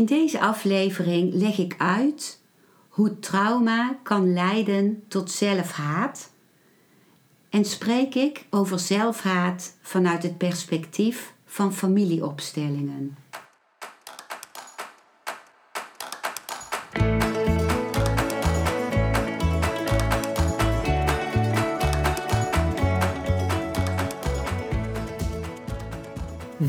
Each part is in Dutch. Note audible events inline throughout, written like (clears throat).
In deze aflevering leg ik uit hoe trauma kan leiden tot zelfhaat en spreek ik over zelfhaat vanuit het perspectief van familieopstellingen.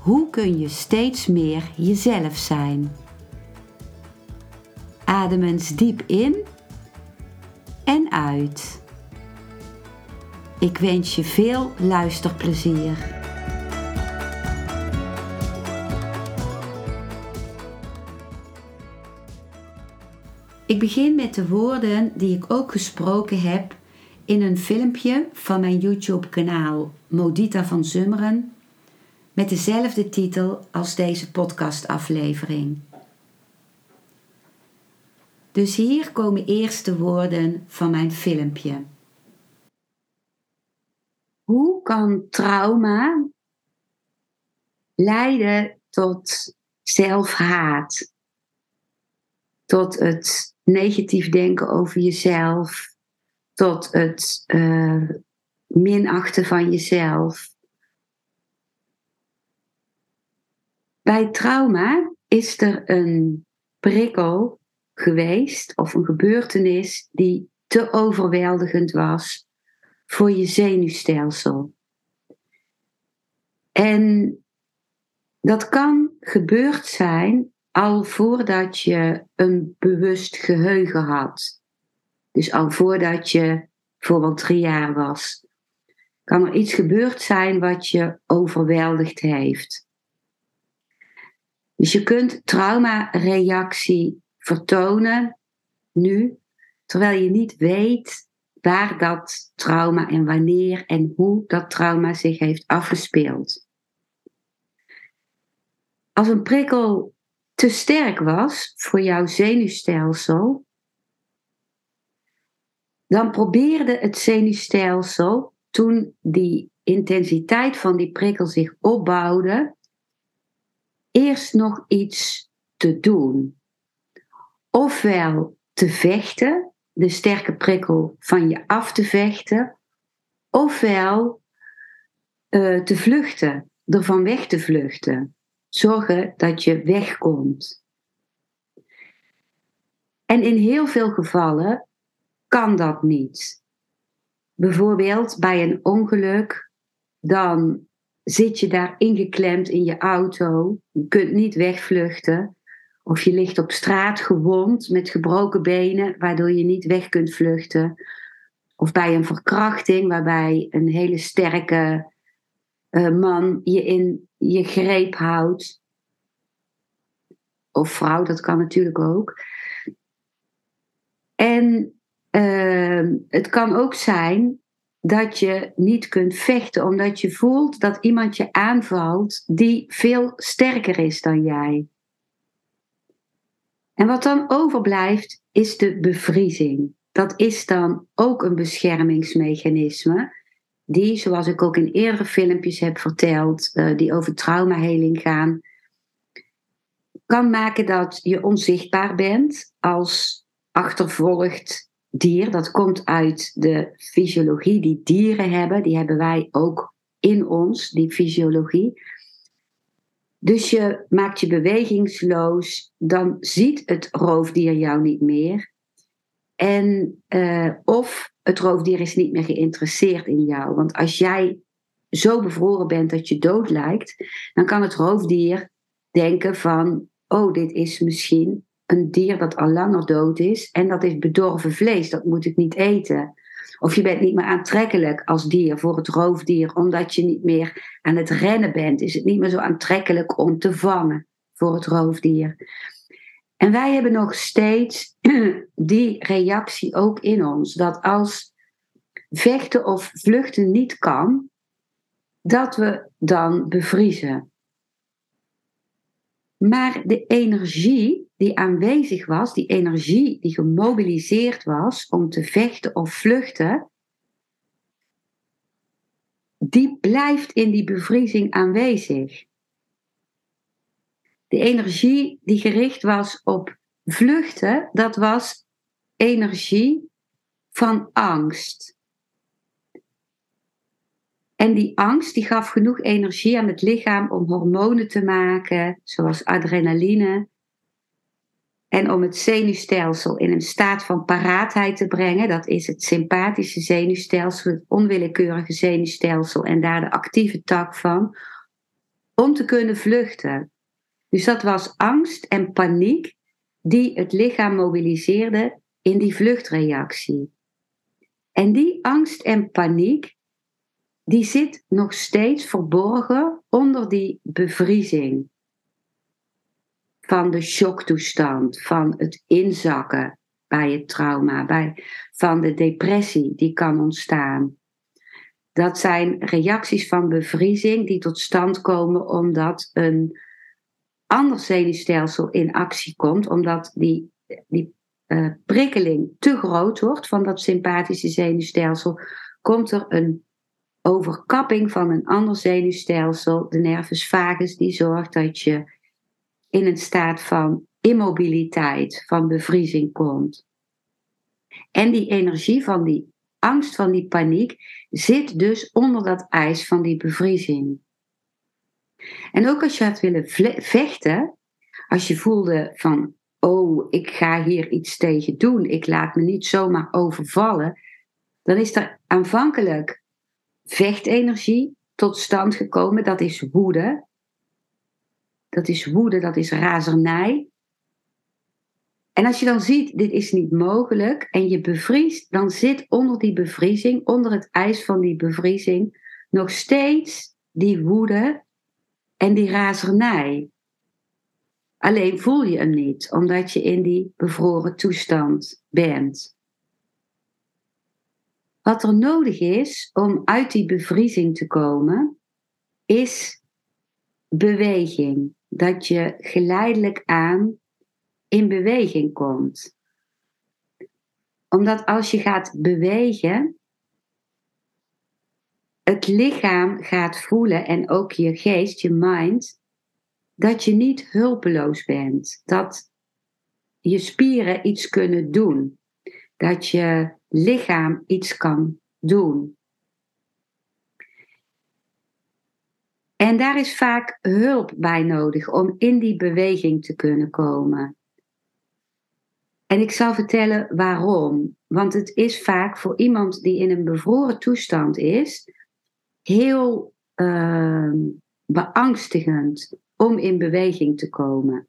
hoe kun je steeds meer jezelf zijn? Adem eens diep in en uit. Ik wens je veel luisterplezier. Ik begin met de woorden die ik ook gesproken heb in een filmpje van mijn YouTube-kanaal Modita van Zummeren met dezelfde titel als deze podcastaflevering. Dus hier komen eerst de woorden van mijn filmpje. Hoe kan trauma leiden tot zelfhaat? Tot het negatief denken over jezelf, tot het uh, minachten van jezelf, Bij trauma is er een prikkel geweest of een gebeurtenis die te overweldigend was voor je zenuwstelsel. En dat kan gebeurd zijn al voordat je een bewust geheugen had. Dus al voordat je bijvoorbeeld drie jaar was. Kan er iets gebeurd zijn wat je overweldigd heeft. Dus je kunt traumareactie vertonen nu, terwijl je niet weet waar dat trauma en wanneer en hoe dat trauma zich heeft afgespeeld. Als een prikkel te sterk was voor jouw zenuwstelsel, dan probeerde het zenuwstelsel toen die intensiteit van die prikkel zich opbouwde, eerst nog iets te doen. Ofwel te vechten, de sterke prikkel van je af te vechten, ofwel uh, te vluchten, ervan weg te vluchten. Zorgen dat je wegkomt. En in heel veel gevallen kan dat niet. Bijvoorbeeld bij een ongeluk, dan zit je daar ingeklemd in je auto. Je kunt niet wegvluchten. Of je ligt op straat gewond met gebroken benen, waardoor je niet weg kunt vluchten. Of bij een verkrachting, waarbij een hele sterke uh, man je in je greep houdt. Of vrouw, dat kan natuurlijk ook. En uh, het kan ook zijn dat je niet kunt vechten, omdat je voelt dat iemand je aanvalt die veel sterker is dan jij. En wat dan overblijft is de bevriezing. Dat is dan ook een beschermingsmechanisme, die, zoals ik ook in eerdere filmpjes heb verteld, uh, die over traumaheling gaan, kan maken dat je onzichtbaar bent als achtervolgd dier. Dat komt uit de fysiologie die dieren hebben. Die hebben wij ook in ons, die fysiologie. Dus je maakt je bewegingsloos, dan ziet het roofdier jou niet meer. En, uh, of het roofdier is niet meer geïnteresseerd in jou. Want als jij zo bevroren bent dat je dood lijkt, dan kan het roofdier denken van, oh, dit is misschien een dier dat al langer dood is en dat is bedorven vlees, dat moet ik niet eten. Of je bent niet meer aantrekkelijk als dier voor het roofdier, omdat je niet meer aan het rennen bent. Is het niet meer zo aantrekkelijk om te vangen voor het roofdier. En wij hebben nog steeds (clears throat) die reactie ook in ons. Dat als vechten of vluchten niet kan, dat we dan bevriezen. Maar de energie die aanwezig was, die energie die gemobiliseerd was om te vechten of vluchten, die blijft in die bevriezing aanwezig. De energie die gericht was op vluchten, dat was energie van angst. En die angst die gaf genoeg energie aan het lichaam om hormonen te maken, zoals adrenaline. En om het zenuwstelsel in een staat van paraatheid te brengen, dat is het sympathische zenuwstelsel, het onwillekeurige zenuwstelsel en daar de actieve tak van, om te kunnen vluchten. Dus dat was angst en paniek die het lichaam mobiliseerde in die vluchtreactie. En die angst en paniek, die zit nog steeds verborgen onder die bevriezing van de shocktoestand, van het inzakken bij het trauma, bij, van de depressie die kan ontstaan. Dat zijn reacties van bevriezing die tot stand komen omdat een ander zenuwstelsel in actie komt, omdat die, die uh, prikkeling te groot wordt van dat sympathische zenuwstelsel, komt er een overkapping van een ander zenuwstelsel, de nervus vagus, die zorgt dat je in een staat van immobiliteit, van bevriezing komt. En die energie van die angst, van die paniek, zit dus onder dat ijs van die bevriezing. En ook als je had willen vechten, als je voelde van, oh, ik ga hier iets tegen doen, ik laat me niet zomaar overvallen, dan is er aanvankelijk vechtenergie tot stand gekomen, dat is woede. Dat is woede, dat is razernij. En als je dan ziet, dit is niet mogelijk en je bevriest, dan zit onder die bevriezing, onder het ijs van die bevriezing, nog steeds die woede en die razernij. Alleen voel je hem niet, omdat je in die bevroren toestand bent. Wat er nodig is om uit die bevriezing te komen, is beweging. Dat je geleidelijk aan in beweging komt. Omdat als je gaat bewegen, het lichaam gaat voelen en ook je geest, je mind, dat je niet hulpeloos bent. Dat je spieren iets kunnen doen. Dat je lichaam iets kan doen. En daar is vaak hulp bij nodig om in die beweging te kunnen komen. En ik zal vertellen waarom. Want het is vaak voor iemand die in een bevroren toestand is, heel uh, beangstigend om in beweging te komen.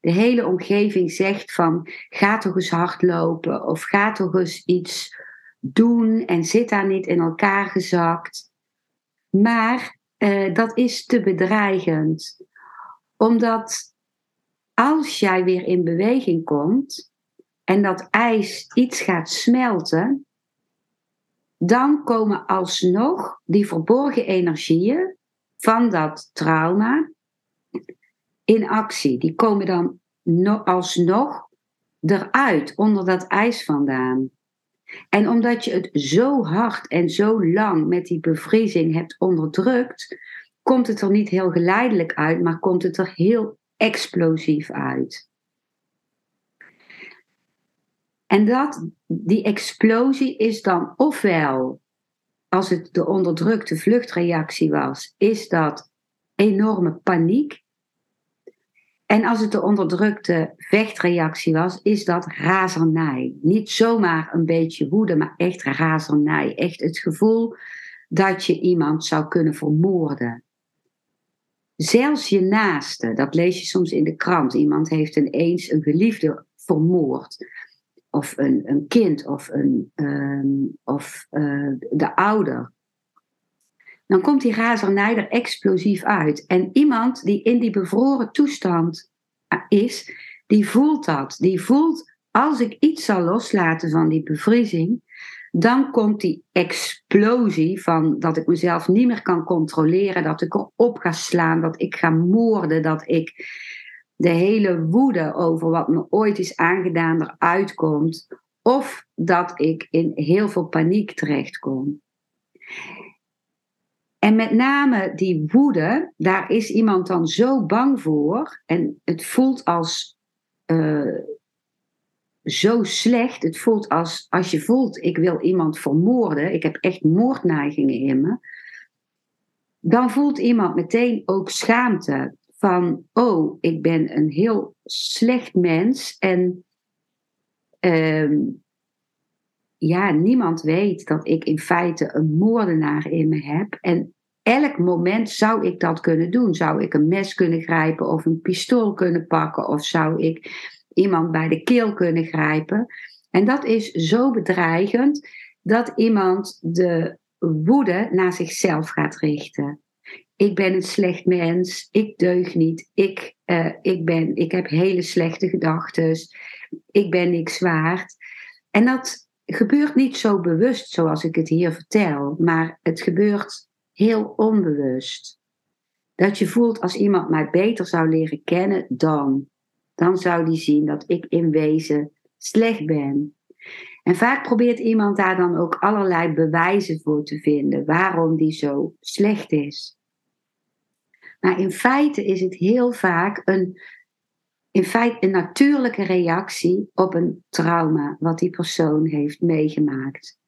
De hele omgeving zegt van ga toch eens hardlopen of ga toch eens iets doen en zit daar niet in elkaar gezakt. Maar uh, dat is te bedreigend. Omdat als jij weer in beweging komt en dat ijs iets gaat smelten, dan komen alsnog die verborgen energieën van dat trauma in actie. Die komen dan alsnog eruit, onder dat ijs vandaan. En omdat je het zo hard en zo lang met die bevriezing hebt onderdrukt, komt het er niet heel geleidelijk uit, maar komt het er heel explosief uit. En dat, die explosie is dan ofwel, als het de onderdrukte vluchtreactie was, is dat enorme paniek. En als het de onderdrukte vechtreactie was, is dat razernij. Niet zomaar een beetje woede, maar echt razernij. Echt het gevoel dat je iemand zou kunnen vermoorden. Zelfs je naaste, dat lees je soms in de krant. Iemand heeft ineens een geliefde vermoord. Of een, een kind, of, een, um, of uh, de ouder dan komt die razernij er explosief uit. En iemand die in die bevroren toestand is, die voelt dat. Die voelt, als ik iets zal loslaten van die bevriezing, dan komt die explosie van dat ik mezelf niet meer kan controleren, dat ik erop ga slaan, dat ik ga moorden, dat ik de hele woede over wat me ooit is aangedaan eruit komt, of dat ik in heel veel paniek terechtkom. En met name die woede, daar is iemand dan zo bang voor. En het voelt als uh, zo slecht. Het voelt als, als je voelt, ik wil iemand vermoorden. Ik heb echt moordneigingen in me. Dan voelt iemand meteen ook schaamte. Van, oh, ik ben een heel slecht mens. En uh, ja, niemand weet dat ik in feite een moordenaar in me heb. En elk moment zou ik dat kunnen doen. Zou ik een mes kunnen grijpen of een pistool kunnen pakken of zou ik iemand bij de keel kunnen grijpen. En dat is zo bedreigend dat iemand de woede naar zichzelf gaat richten. Ik ben een slecht mens, ik deug niet, ik, uh, ik, ben, ik heb hele slechte gedachten, ik ben niks waard. En dat gebeurt niet zo bewust zoals ik het hier vertel, maar het gebeurt heel onbewust. Dat je voelt als iemand mij beter zou leren kennen dan, dan zou die zien dat ik in wezen slecht ben. En vaak probeert iemand daar dan ook allerlei bewijzen voor te vinden waarom die zo slecht is. Maar in feite is het heel vaak een in feite een natuurlijke reactie op een trauma wat die persoon heeft meegemaakt.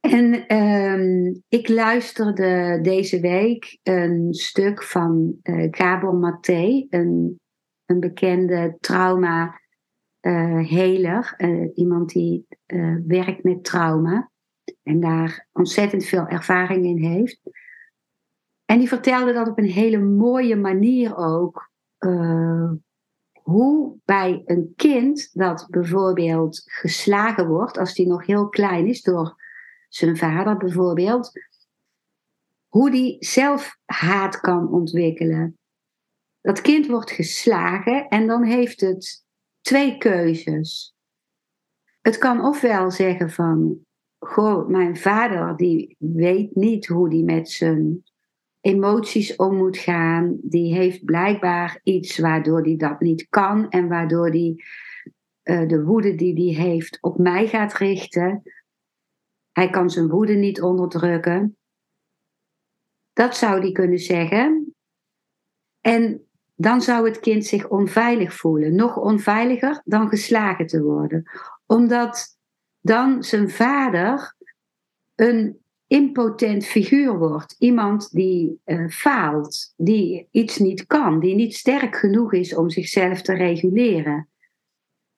En um, ik luisterde deze week een stuk van uh, Gabor Maté, een, een bekende trauma-heler, uh, uh, iemand die werkt met trauma en daar ontzettend veel ervaring in heeft. En die vertelde dat op een hele mooie manier ook. Uh, hoe bij een kind dat bijvoorbeeld geslagen wordt, als die nog heel klein is door zijn vader bijvoorbeeld, hoe die zelf haat kan ontwikkelen. Dat kind wordt geslagen en dan heeft het twee keuzes. Het kan ofwel zeggen van, goh, mijn vader die weet niet hoe die met zijn emoties om moet gaan. Die heeft blijkbaar iets waardoor hij dat niet kan en waardoor hij uh, de woede die hij heeft op mij gaat richten. Hij kan zijn woede niet onderdrukken. Dat zou hij kunnen zeggen. En dan zou het kind zich onveilig voelen, nog onveiliger dan geslagen te worden, omdat dan zijn vader een impotent figuur wordt. Iemand die uh, faalt, die iets niet kan, die niet sterk genoeg is om zichzelf te reguleren.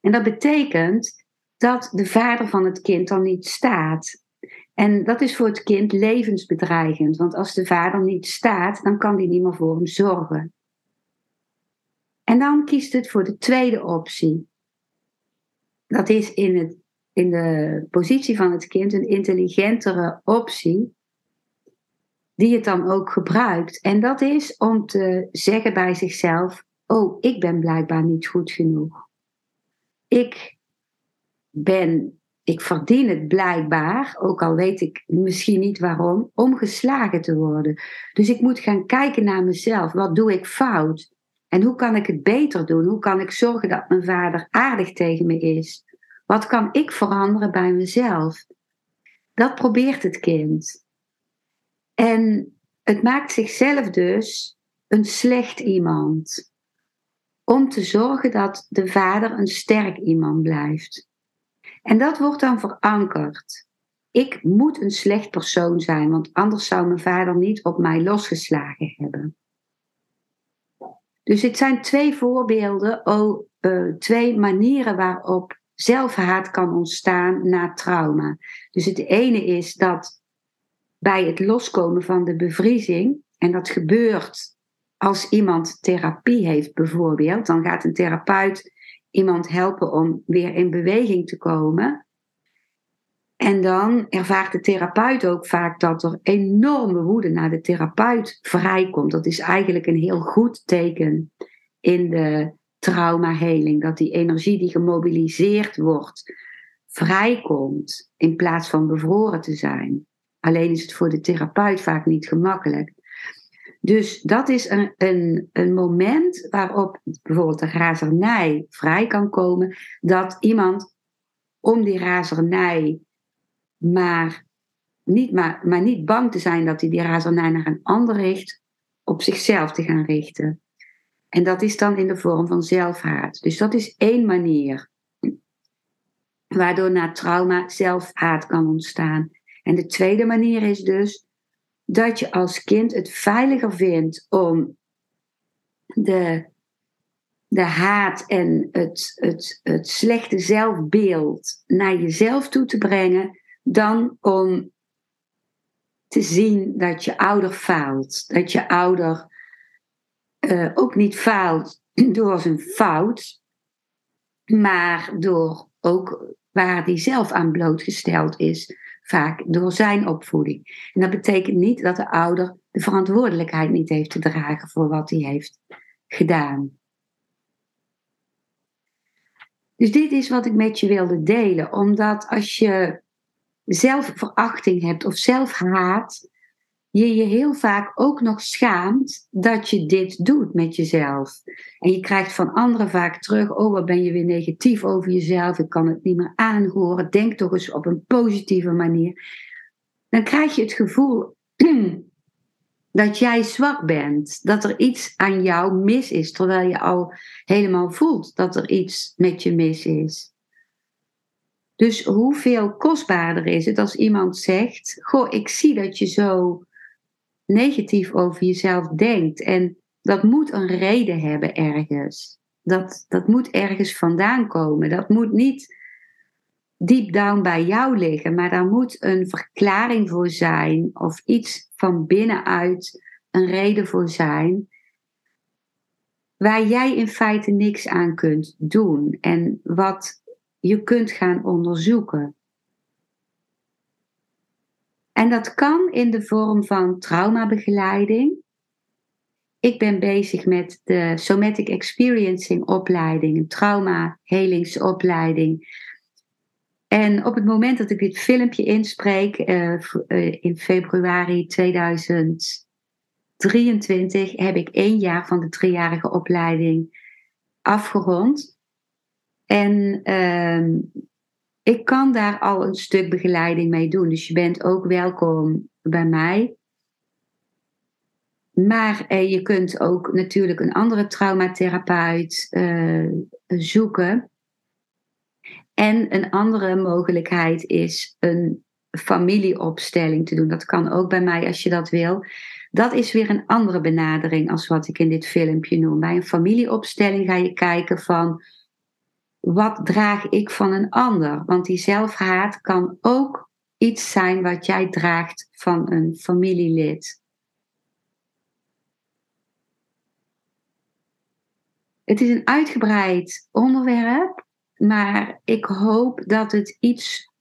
En dat betekent dat de vader van het kind dan niet staat. En dat is voor het kind levensbedreigend, want als de vader niet staat, dan kan die niet meer voor hem zorgen. En dan kiest het voor de tweede optie. Dat is in het in de positie van het kind een intelligentere optie, die het dan ook gebruikt. En dat is om te zeggen bij zichzelf: Oh, ik ben blijkbaar niet goed genoeg. Ik ben, ik verdien het blijkbaar, ook al weet ik misschien niet waarom, om geslagen te worden. Dus ik moet gaan kijken naar mezelf. Wat doe ik fout? En hoe kan ik het beter doen? Hoe kan ik zorgen dat mijn vader aardig tegen me is? Wat kan ik veranderen bij mezelf? Dat probeert het kind. En het maakt zichzelf dus een slecht iemand. Om te zorgen dat de vader een sterk iemand blijft. En dat wordt dan verankerd. Ik moet een slecht persoon zijn, want anders zou mijn vader niet op mij losgeslagen hebben. Dus het zijn twee voorbeelden, oh, twee manieren waarop zelfhaat kan ontstaan na trauma. Dus het ene is dat bij het loskomen van de bevriezing, en dat gebeurt als iemand therapie heeft bijvoorbeeld, dan gaat een therapeut iemand helpen om weer in beweging te komen. En dan ervaart de therapeut ook vaak dat er enorme woede naar de therapeut vrijkomt. Dat is eigenlijk een heel goed teken in de traumaheling. Dat die energie die gemobiliseerd wordt, vrijkomt in plaats van bevroren te zijn. Alleen is het voor de therapeut vaak niet gemakkelijk. Dus dat is een, een, een moment waarop bijvoorbeeld de razernij vrij kan komen. Dat iemand om die razernij maar niet, maar, maar niet bang te zijn dat hij die razernij naar een ander richt, op zichzelf te gaan richten. En dat is dan in de vorm van zelfhaat. Dus dat is één manier waardoor na trauma zelfhaat kan ontstaan. En de tweede manier is dus dat je als kind het veiliger vindt om de, de haat en het, het, het slechte zelfbeeld naar jezelf toe te brengen, dan om te zien dat je ouder faalt. Dat je ouder uh, ook niet faalt (clears throat) door zijn fout, maar door ook waar hij zelf aan blootgesteld is, vaak door zijn opvoeding. En dat betekent niet dat de ouder de verantwoordelijkheid niet heeft te dragen voor wat hij heeft gedaan. Dus dit is wat ik met je wilde delen, omdat als je zelfverachting hebt of zelfhaat, je je heel vaak ook nog schaamt dat je dit doet met jezelf. En je krijgt van anderen vaak terug: Oh, wat ben je weer negatief over jezelf? Ik kan het niet meer aanhoren. Denk toch eens op een positieve manier. Dan krijg je het gevoel (clears throat) dat jij zwak bent, dat er iets aan jou mis is, terwijl je al helemaal voelt dat er iets met je mis is. Dus hoeveel kostbaarder is het als iemand zegt: Goh, ik zie dat je zo negatief over jezelf denkt. En dat moet een reden hebben ergens. Dat, dat moet ergens vandaan komen. Dat moet niet deep down bij jou liggen, maar daar moet een verklaring voor zijn of iets van binnenuit een reden voor zijn. Waar jij in feite niks aan kunt doen en wat je kunt gaan onderzoeken. En dat kan in de vorm van traumabegeleiding. Ik ben bezig met de Somatic Experiencing opleiding, een trauma-helingsopleiding. En op het moment dat ik dit filmpje inspreek, uh, in februari 2023, heb ik één jaar van de driejarige opleiding afgerond. En uh, ik kan daar al een stuk begeleiding mee doen. Dus je bent ook welkom bij mij. Maar eh, je kunt ook natuurlijk een andere traumatherapeut uh, zoeken. En een andere mogelijkheid is een familieopstelling te doen. Dat kan ook bij mij als je dat wil. Dat is weer een andere benadering als wat ik in dit filmpje noem. Bij een familieopstelling ga je kijken van wat draag ik van een ander? Want die zelfhaat kan ook iets zijn wat jij draagt van een familielid. Het is een uitgebreid onderwerp, maar ik hoop dat het iets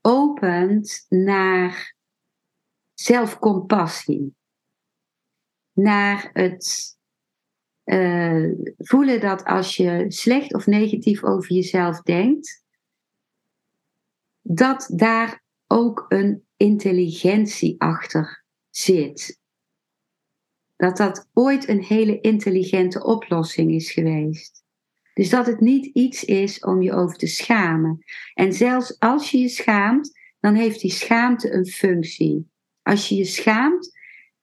opent naar zelfcompassie. Naar het uh, voelen dat als je slecht of negatief over jezelf denkt, dat daar ook een intelligentie achter zit. Dat dat ooit een hele intelligente oplossing is geweest. Dus dat het niet iets is om je over te schamen. En zelfs als je je schaamt, dan heeft die schaamte een functie. Als je je schaamt,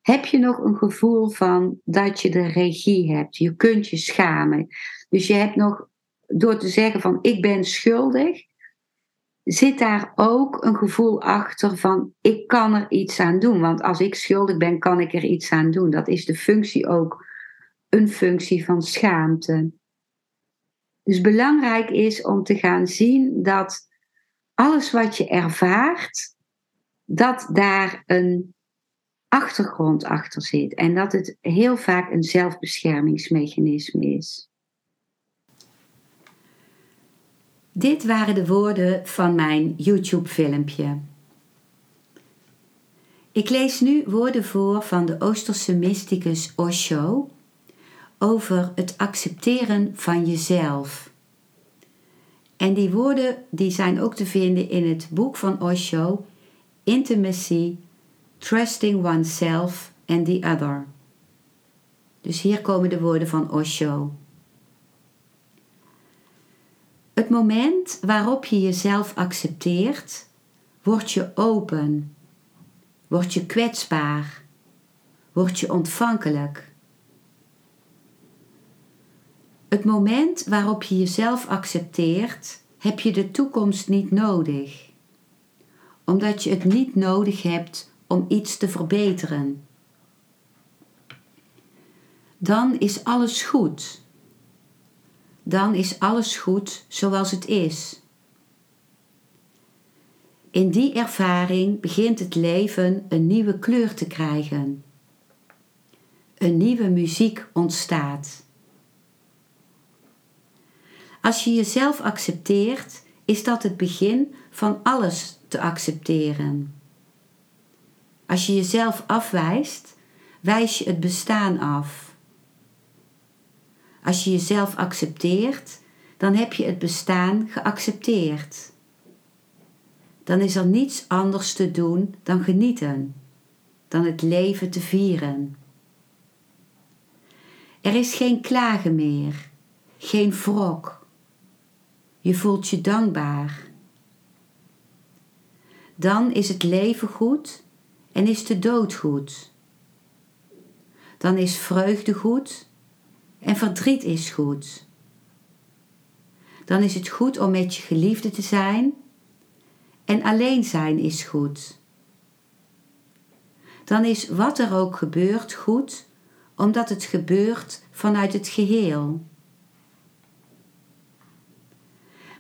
heb je nog een gevoel van dat je de regie hebt. Je kunt je schamen. Dus je hebt nog, door te zeggen van ik ben schuldig, zit daar ook een gevoel achter van ik kan er iets aan doen. Want als ik schuldig ben, kan ik er iets aan doen. Dat is de functie ook, een functie van schaamte. Dus belangrijk is om te gaan zien dat alles wat je ervaart, dat daar een achtergrond achter zit. En dat het heel vaak een zelfbeschermingsmechanisme is. Dit waren de woorden van mijn YouTube-filmpje. Ik lees nu woorden voor van de Oosterse mysticus Osho over het accepteren van jezelf. En die woorden die zijn ook te vinden in het boek van Osho, Intimacy, Trusting Oneself and the Other. Dus hier komen de woorden van Osho. Het moment waarop je jezelf accepteert, word je open, word je kwetsbaar, word je ontvankelijk. Het moment waarop je jezelf accepteert, heb je de toekomst niet nodig, omdat je het niet nodig hebt om iets te verbeteren. Dan is alles goed. Dan is alles goed zoals het is. In die ervaring begint het leven een nieuwe kleur te krijgen. Een nieuwe muziek ontstaat. Als je jezelf accepteert, is dat het begin van alles te accepteren. Als je jezelf afwijst, wijs je het bestaan af. Als je jezelf accepteert, dan heb je het bestaan geaccepteerd. Dan is er niets anders te doen dan genieten, dan het leven te vieren. Er is geen klagen meer, geen wrok, je voelt je dankbaar. Dan is het leven goed en is de dood goed. Dan is vreugde goed en verdriet is goed. Dan is het goed om met je geliefde te zijn en alleen zijn is goed. Dan is wat er ook gebeurt goed, omdat het gebeurt vanuit het geheel.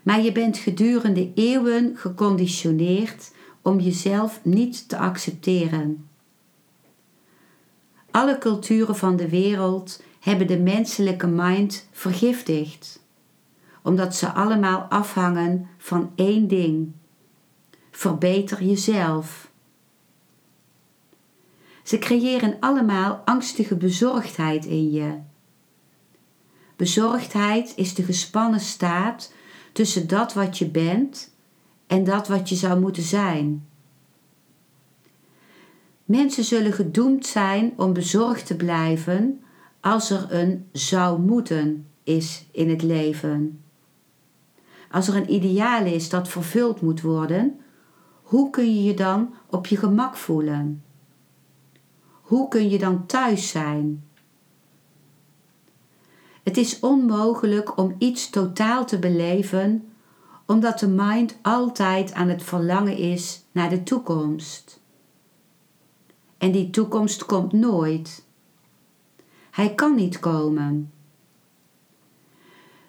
maar je bent gedurende eeuwen geconditioneerd om jezelf niet te accepteren. Alle culturen van de wereld hebben de menselijke mind vergiftigd, omdat ze allemaal afhangen van één ding: verbeter jezelf. Ze creëren allemaal angstige bezorgdheid in je. Bezorgdheid is de gespannen staat tussen dat wat je bent en dat wat je zou moeten zijn. Mensen zullen gedoemd zijn om bezorgd te blijven als er een zou moeten is in het leven. Als er een ideaal is dat vervuld moet worden, hoe kun je je dan op je gemak voelen? Hoe kun je dan thuis zijn? Het is onmogelijk om iets totaal te beleven, omdat de mind altijd aan het verlangen is naar de toekomst. En die toekomst komt nooit. Hij kan niet komen.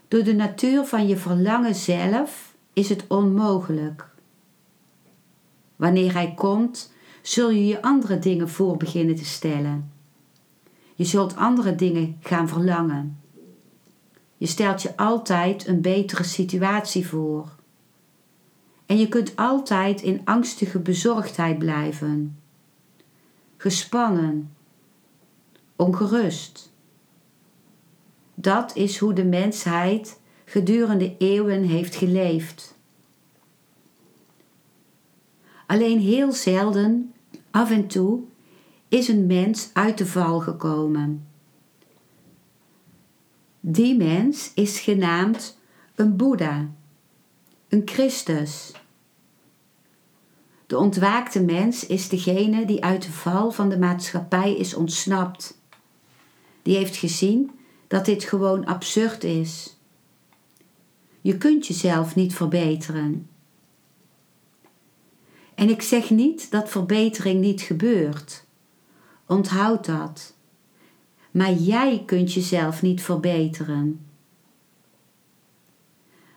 Door de natuur van je verlangen zelf is het onmogelijk. Wanneer hij komt, zul je je andere dingen voor beginnen te stellen. Je zult andere dingen gaan verlangen. Je stelt je altijd een betere situatie voor. En je kunt altijd in angstige bezorgdheid blijven. Gespannen, ongerust. Dat is hoe de mensheid gedurende eeuwen heeft geleefd. Alleen heel zelden, af en toe, is een mens uit de val gekomen. Die mens is genaamd een Boeddha, een Christus. De ontwaakte mens is degene die uit de val van de maatschappij is ontsnapt. Die heeft gezien dat dit gewoon absurd is. Je kunt jezelf niet verbeteren. En ik zeg niet dat verbetering niet gebeurt. Onthoud dat maar jij kunt jezelf niet verbeteren.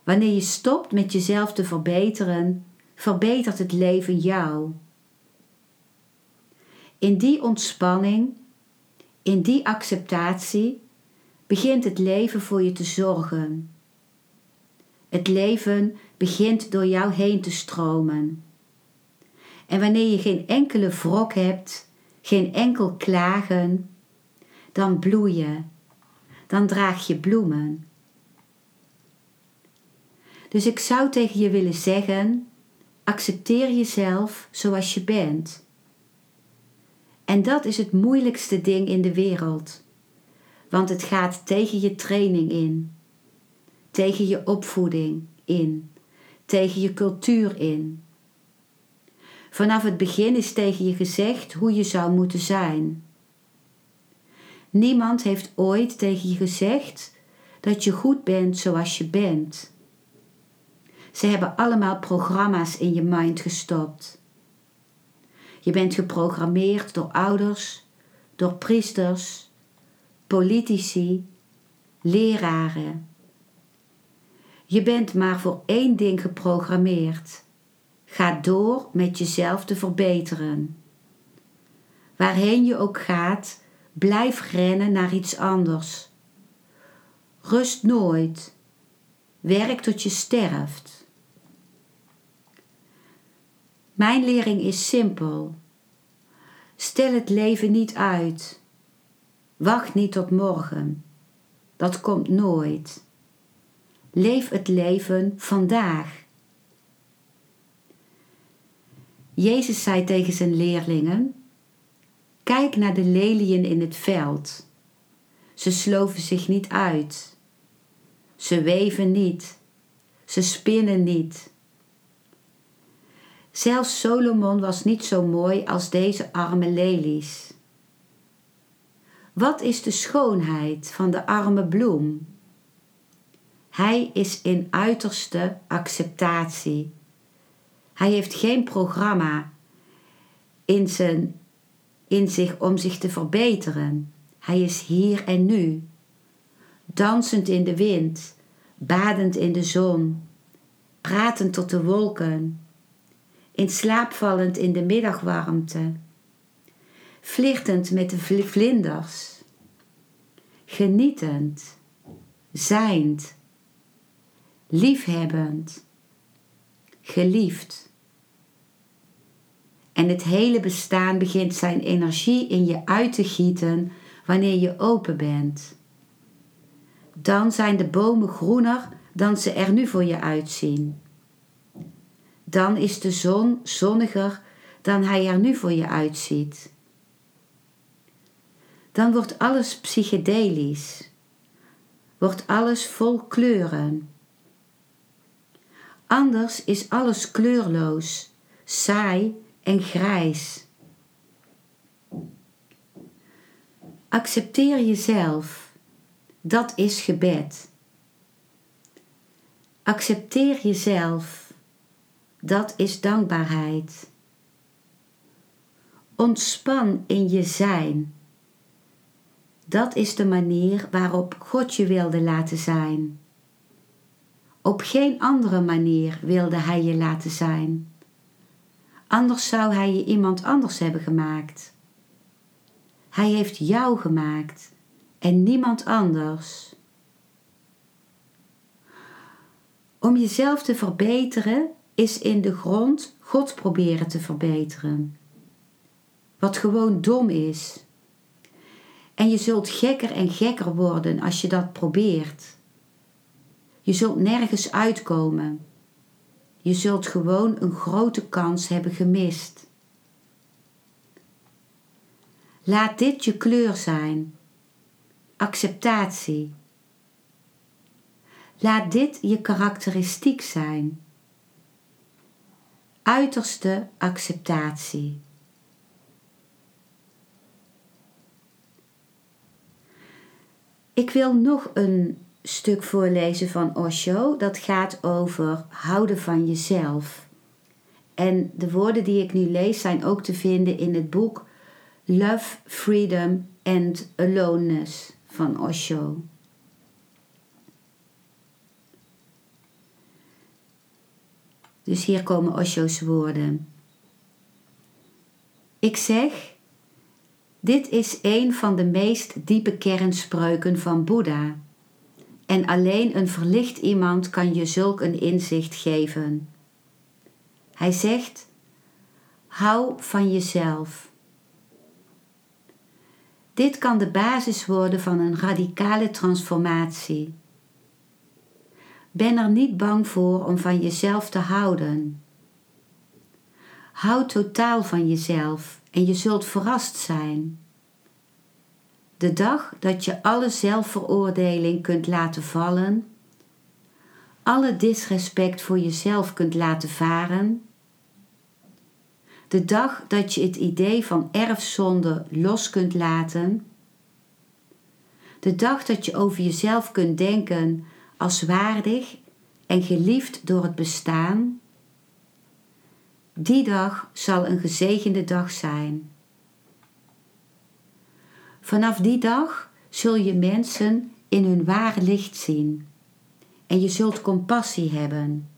Wanneer je stopt met jezelf te verbeteren, verbetert het leven jou. In die ontspanning, in die acceptatie, begint het leven voor je te zorgen. Het leven begint door jou heen te stromen. En wanneer je geen enkele wrok hebt, geen enkel klagen, dan bloei je, dan draag je bloemen. Dus ik zou tegen je willen zeggen: accepteer jezelf zoals je bent. En dat is het moeilijkste ding in de wereld, want het gaat tegen je training in, tegen je opvoeding in, tegen je cultuur in. Vanaf het begin is tegen je gezegd hoe je zou moeten zijn. Niemand heeft ooit tegen je gezegd dat je goed bent zoals je bent. Ze hebben allemaal programma's in je mind gestopt. Je bent geprogrammeerd door ouders, door priesters, politici, leraren. Je bent maar voor één ding geprogrammeerd. Ga door met jezelf te verbeteren. Waarheen je ook gaat, blijf rennen naar iets anders. Rust nooit. Werk tot je sterft. Mijn lering is simpel. Stel het leven niet uit. Wacht niet tot morgen. Dat komt nooit. Leef het leven vandaag. Jezus zei tegen zijn leerlingen: Kijk naar de leliën in het veld. Ze sloven zich niet uit. Ze weven niet. Ze spinnen niet. Zelfs Solomon was niet zo mooi als deze arme lelies. Wat is de schoonheid van de arme bloem? Hij is in uiterste acceptatie. Hij heeft geen programma in, zijn, in zich om zich te verbeteren. Hij is hier en nu, dansend in de wind, badend in de zon, pratend tot de wolken, in slaap vallend in de middagwarmte, flirtend met de vlinders, genietend, zijnd, liefhebbend, geliefd. En het hele bestaan begint zijn energie in je uit te gieten wanneer je open bent. Dan zijn de bomen groener dan ze er nu voor je uitzien. Dan is de zon zonniger dan hij er nu voor je uitziet. Dan wordt alles psychedelisch, wordt alles vol kleuren. Anders is alles kleurloos, saai en grijs. Accepteer jezelf. Dat is gebed. Accepteer jezelf. Dat is dankbaarheid. Ontspan in je zijn. Dat is de manier waarop God je wilde laten zijn. Op geen andere manier wilde Hij je laten zijn. Anders zou Hij je iemand anders hebben gemaakt. Hij heeft jou gemaakt en niemand anders. Om jezelf te verbeteren is in de grond God proberen te verbeteren. Wat gewoon dom is. En je zult gekker en gekker worden als je dat probeert. Je zult nergens uitkomen. Je zult gewoon een grote kans hebben gemist. Laat dit je kleur zijn. Acceptatie. Laat dit je karakteristiek zijn. Uiterste acceptatie. Ik wil nog een stuk voorlezen van Osho. Dat gaat over houden van jezelf. En de woorden die ik nu lees zijn ook te vinden in het boek Love, Freedom and Aloneness van Osho. Dus hier komen Osho's woorden. Ik zeg, dit is een van de meest diepe kernspreuken van Boeddha En alleen een verlicht iemand kan je zulk een inzicht geven. Hij zegt: hou van jezelf. Dit kan de basis worden van een radicale transformatie. Ben er niet bang voor om van jezelf te houden. Houd totaal van jezelf en je zult verrast zijn. De dag dat je alle zelfveroordeling kunt laten vallen, alle disrespect voor jezelf kunt laten varen, de dag dat je het idee van erfzonde los kunt laten, de dag dat je over jezelf kunt denken als waardig en geliefd door het bestaan, die dag zal een gezegende dag zijn. Vanaf die dag zul je mensen in hun ware licht zien en je zult compassie hebben.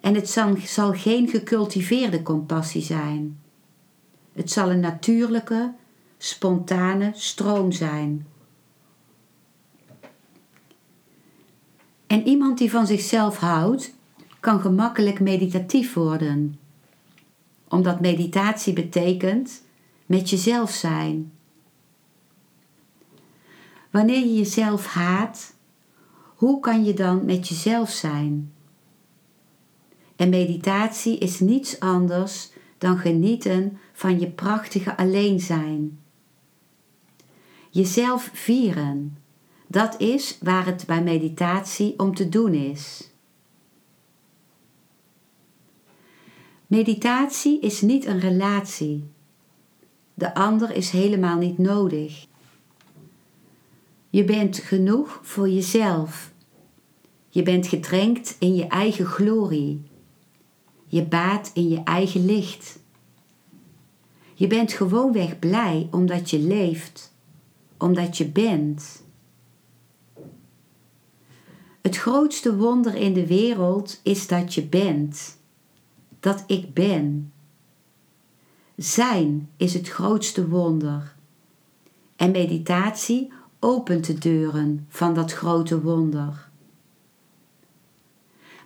En het zal, geen gecultiveerde compassie zijn. Het zal een natuurlijke, spontane stroom zijn. En iemand die van zichzelf houdt, kan gemakkelijk meditatief worden. Omdat meditatie betekent met jezelf zijn. Wanneer je jezelf haat, hoe kan je dan met jezelf zijn? En meditatie is niets anders dan genieten van je prachtige alleen zijn. Jezelf vieren, dat is waar het bij meditatie om te doen is. Meditatie is niet een relatie. De ander is helemaal niet nodig. Je bent genoeg voor jezelf. Je bent gedrenkt in je eigen glorie. Je baat in je eigen licht. Je bent gewoonweg blij omdat je leeft, omdat je bent. Het grootste wonder in de wereld is dat je bent, dat ik ben. Zijn is het grootste wonder. En meditatie opent de deuren van dat grote wonder.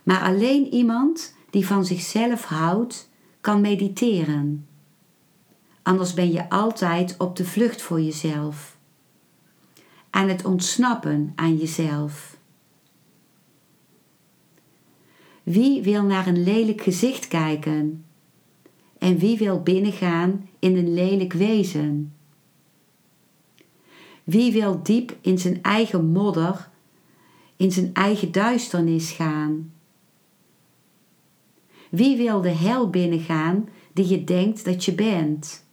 Maar alleen iemand die van zichzelf houdt, kan mediteren. Anders ben je altijd op de vlucht voor jezelf. Aan het ontsnappen aan jezelf. Wie wil naar een lelijk gezicht kijken? En wie wil binnengaan in een lelijk wezen? Wie wil diep in zijn eigen modder, in zijn eigen duisternis gaan? Wie wil de hel binnengaan die je denkt dat je bent?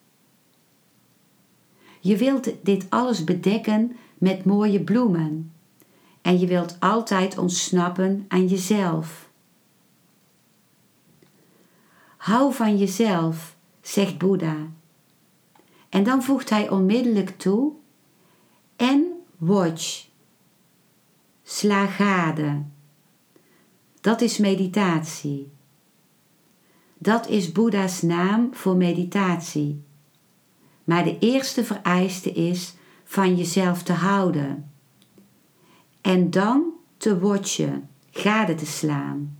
Je wilt dit alles bedekken met mooie bloemen en je wilt altijd ontsnappen aan jezelf. Hou van jezelf, zegt Boeddha. En dan voegt hij onmiddellijk toe: en watch. Sla gade. Dat is meditatie. Dat is Boeddha's naam voor meditatie. Maar de eerste vereiste is van jezelf te houden. En dan te watchen, gade te slaan.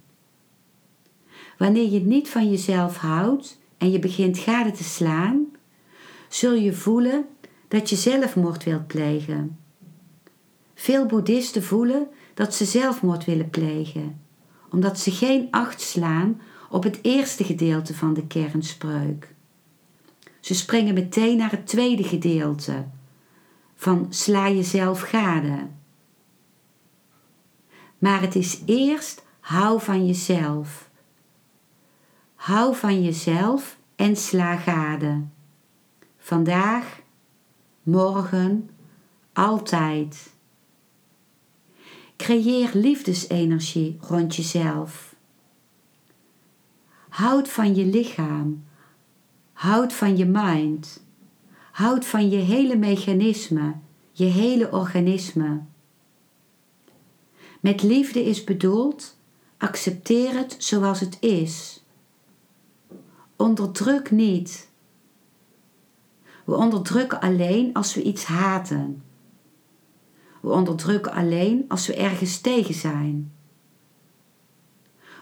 Wanneer je niet van jezelf houdt en je begint gade te slaan, zul je voelen dat je zelfmoord wilt plegen. Veel boeddhisten voelen dat ze zelfmoord willen plegen, omdat ze geen acht slaan op het eerste gedeelte van de kernspreuk. Ze springen meteen naar het tweede gedeelte van sla jezelf gade. Maar het is eerst hou van jezelf. Hou van jezelf en sla gade. Vandaag, morgen, altijd. Creëer liefdesenergie rond jezelf. Houd van je lichaam. Houd van je mind. Houd van je hele mechanisme, je hele organisme. Met liefde is bedoeld, accepteer het zoals het is. Onderdruk niet. We onderdrukken alleen als we iets haten. We onderdrukken alleen als we ergens tegen zijn.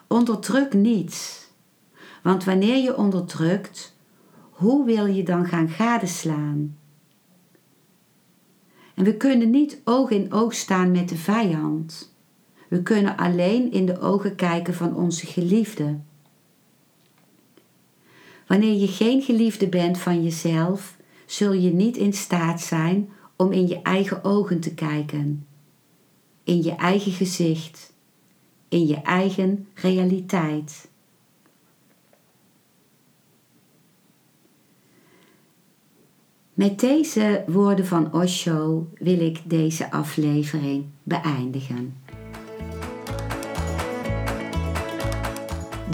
Onderdruk niets. Want wanneer je onderdrukt, hoe wil je dan gaan gadeslaan? En we kunnen niet oog in oog staan met de vijand. We kunnen alleen in de ogen kijken van onze geliefde. Wanneer je geen geliefde bent van jezelf, zul je niet in staat zijn om in je eigen ogen te kijken, in je eigen gezicht, in je eigen realiteit. Met deze woorden van Osho wil ik deze aflevering beëindigen.